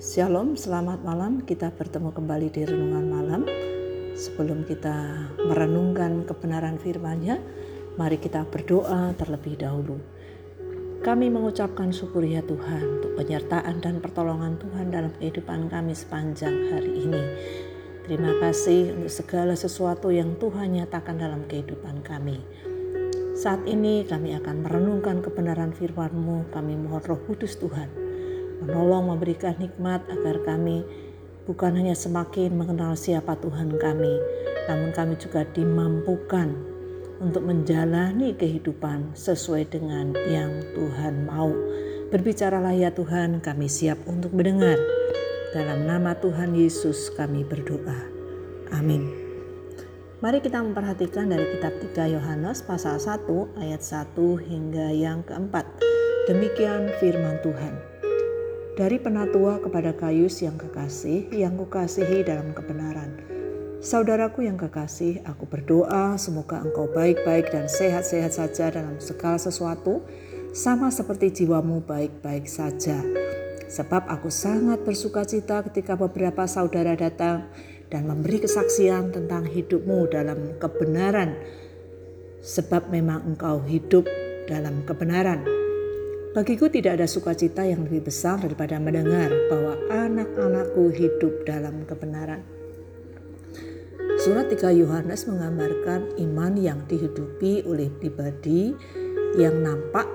Shalom, selamat malam. Kita bertemu kembali di renungan malam. Sebelum kita merenungkan kebenaran firman-Nya, mari kita berdoa terlebih dahulu. Kami mengucapkan syukur ya Tuhan untuk penyertaan dan pertolongan Tuhan dalam kehidupan kami sepanjang hari ini. Terima kasih untuk segala sesuatu yang Tuhan nyatakan dalam kehidupan kami. Saat ini kami akan merenungkan kebenaran firman-Mu. Kami mohon roh kudus Tuhan menolong memberikan hikmat agar kami bukan hanya semakin mengenal siapa Tuhan kami, namun kami juga dimampukan untuk menjalani kehidupan sesuai dengan yang Tuhan mau. Berbicaralah ya Tuhan, kami siap untuk mendengar. Dalam nama Tuhan Yesus kami berdoa. Amin. Mari kita memperhatikan dari kitab 3 Yohanes pasal 1 ayat 1 hingga yang keempat. Demikian firman Tuhan. Dari penatua kepada Kayus yang kekasih, yang kukasihi dalam kebenaran. Saudaraku yang kekasih, aku berdoa semoga engkau baik-baik dan sehat-sehat saja dalam segala sesuatu, sama seperti jiwamu baik-baik saja. Sebab aku sangat bersuka cita ketika beberapa saudara datang dan memberi kesaksian tentang hidupmu dalam kebenaran. Sebab memang engkau hidup dalam kebenaran Bagiku tidak ada sukacita yang lebih besar daripada mendengar bahwa anak-anakku hidup dalam kebenaran. Surat 3 Yohanes menggambarkan iman yang dihidupi oleh pribadi yang nampak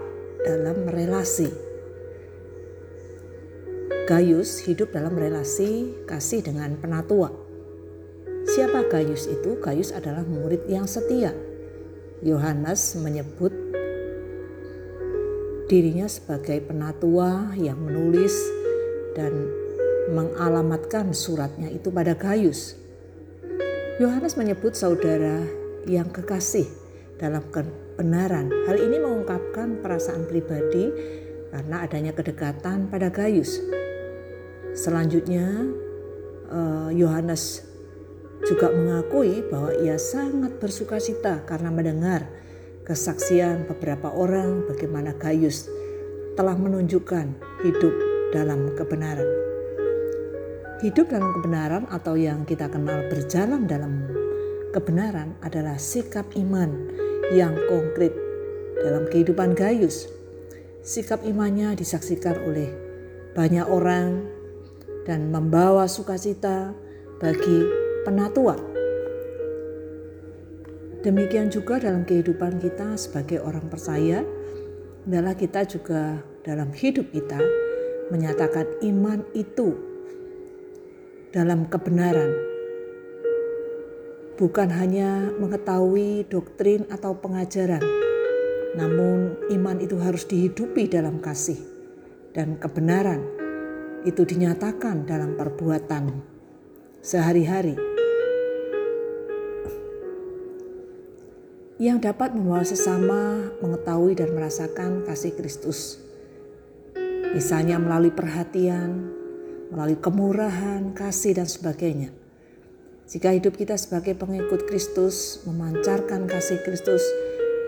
dalam relasi. Gayus hidup dalam relasi kasih dengan penatua. Siapa Gayus itu? Gayus adalah murid yang setia. Yohanes menyebut dirinya sebagai penatua yang menulis dan mengalamatkan suratnya itu pada Gayus. Yohanes menyebut saudara yang kekasih dalam kebenaran. Hal ini mengungkapkan perasaan pribadi karena adanya kedekatan pada Gayus. Selanjutnya, eh, Yohanes juga mengakui bahwa ia sangat bersuka cita karena mendengar kesaksian beberapa orang bagaimana Gayus telah menunjukkan hidup dalam kebenaran. Hidup dalam kebenaran atau yang kita kenal berjalan dalam kebenaran adalah sikap iman yang konkret dalam kehidupan Gayus. Sikap imannya disaksikan oleh banyak orang dan membawa sukacita bagi penatua Demikian juga dalam kehidupan kita sebagai orang percaya, adalah kita juga dalam hidup kita menyatakan iman itu dalam kebenaran. Bukan hanya mengetahui doktrin atau pengajaran, namun iman itu harus dihidupi dalam kasih dan kebenaran itu dinyatakan dalam perbuatan sehari-hari. Yang dapat membawa sesama mengetahui dan merasakan kasih Kristus. Misalnya melalui perhatian, melalui kemurahan, kasih, dan sebagainya. Jika hidup kita sebagai pengikut Kristus memancarkan kasih Kristus,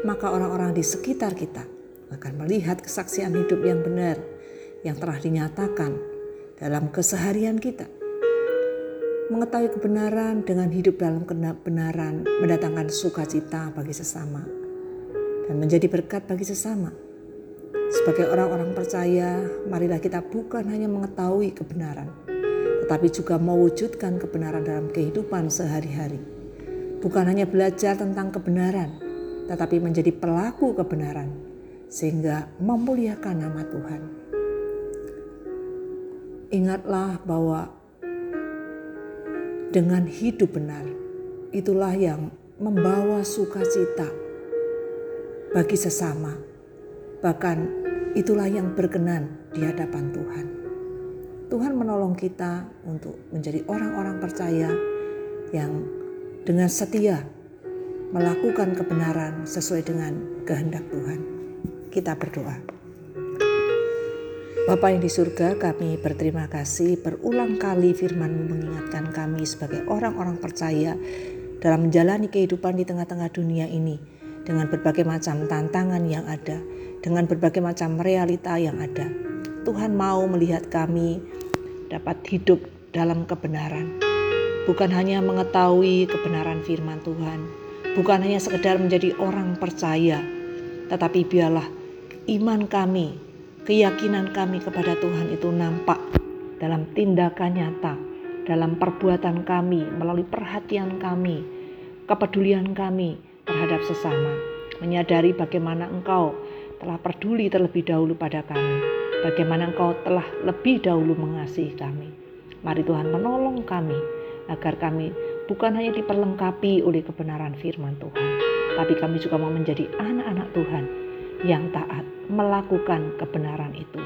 maka orang-orang di sekitar kita akan melihat kesaksian hidup yang benar yang telah dinyatakan dalam keseharian kita. Mengetahui kebenaran dengan hidup dalam kebenaran mendatangkan sukacita bagi sesama dan menjadi berkat bagi sesama. Sebagai orang-orang percaya, marilah kita bukan hanya mengetahui kebenaran, tetapi juga mewujudkan kebenaran dalam kehidupan sehari-hari. Bukan hanya belajar tentang kebenaran, tetapi menjadi pelaku kebenaran, sehingga memuliakan nama Tuhan. Ingatlah bahwa dengan hidup benar. Itulah yang membawa sukacita bagi sesama. Bahkan itulah yang berkenan di hadapan Tuhan. Tuhan menolong kita untuk menjadi orang-orang percaya yang dengan setia melakukan kebenaran sesuai dengan kehendak Tuhan. Kita berdoa. Bapa yang di surga, kami berterima kasih berulang kali firman mengingatkan kami sebagai orang-orang percaya dalam menjalani kehidupan di tengah-tengah dunia ini dengan berbagai macam tantangan yang ada, dengan berbagai macam realita yang ada. Tuhan mau melihat kami dapat hidup dalam kebenaran. Bukan hanya mengetahui kebenaran firman Tuhan, bukan hanya sekedar menjadi orang percaya, tetapi biarlah iman kami, keyakinan kami kepada Tuhan itu nampak dalam tindakan nyata, dalam perbuatan kami, melalui perhatian kami, kepedulian kami terhadap sesama, menyadari bagaimana Engkau telah peduli terlebih dahulu pada kami, bagaimana Engkau telah lebih dahulu mengasihi kami. Mari Tuhan menolong kami agar kami bukan hanya diperlengkapi oleh kebenaran firman Tuhan, tapi kami juga mau menjadi anak-anak Tuhan yang taat melakukan kebenaran itu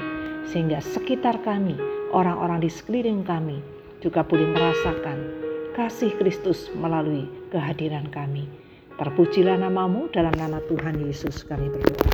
sehingga sekitar kami, orang-orang di sekeliling kami juga boleh merasakan kasih Kristus melalui kehadiran kami. Terpujilah namamu dalam nama Tuhan Yesus kami berdoa.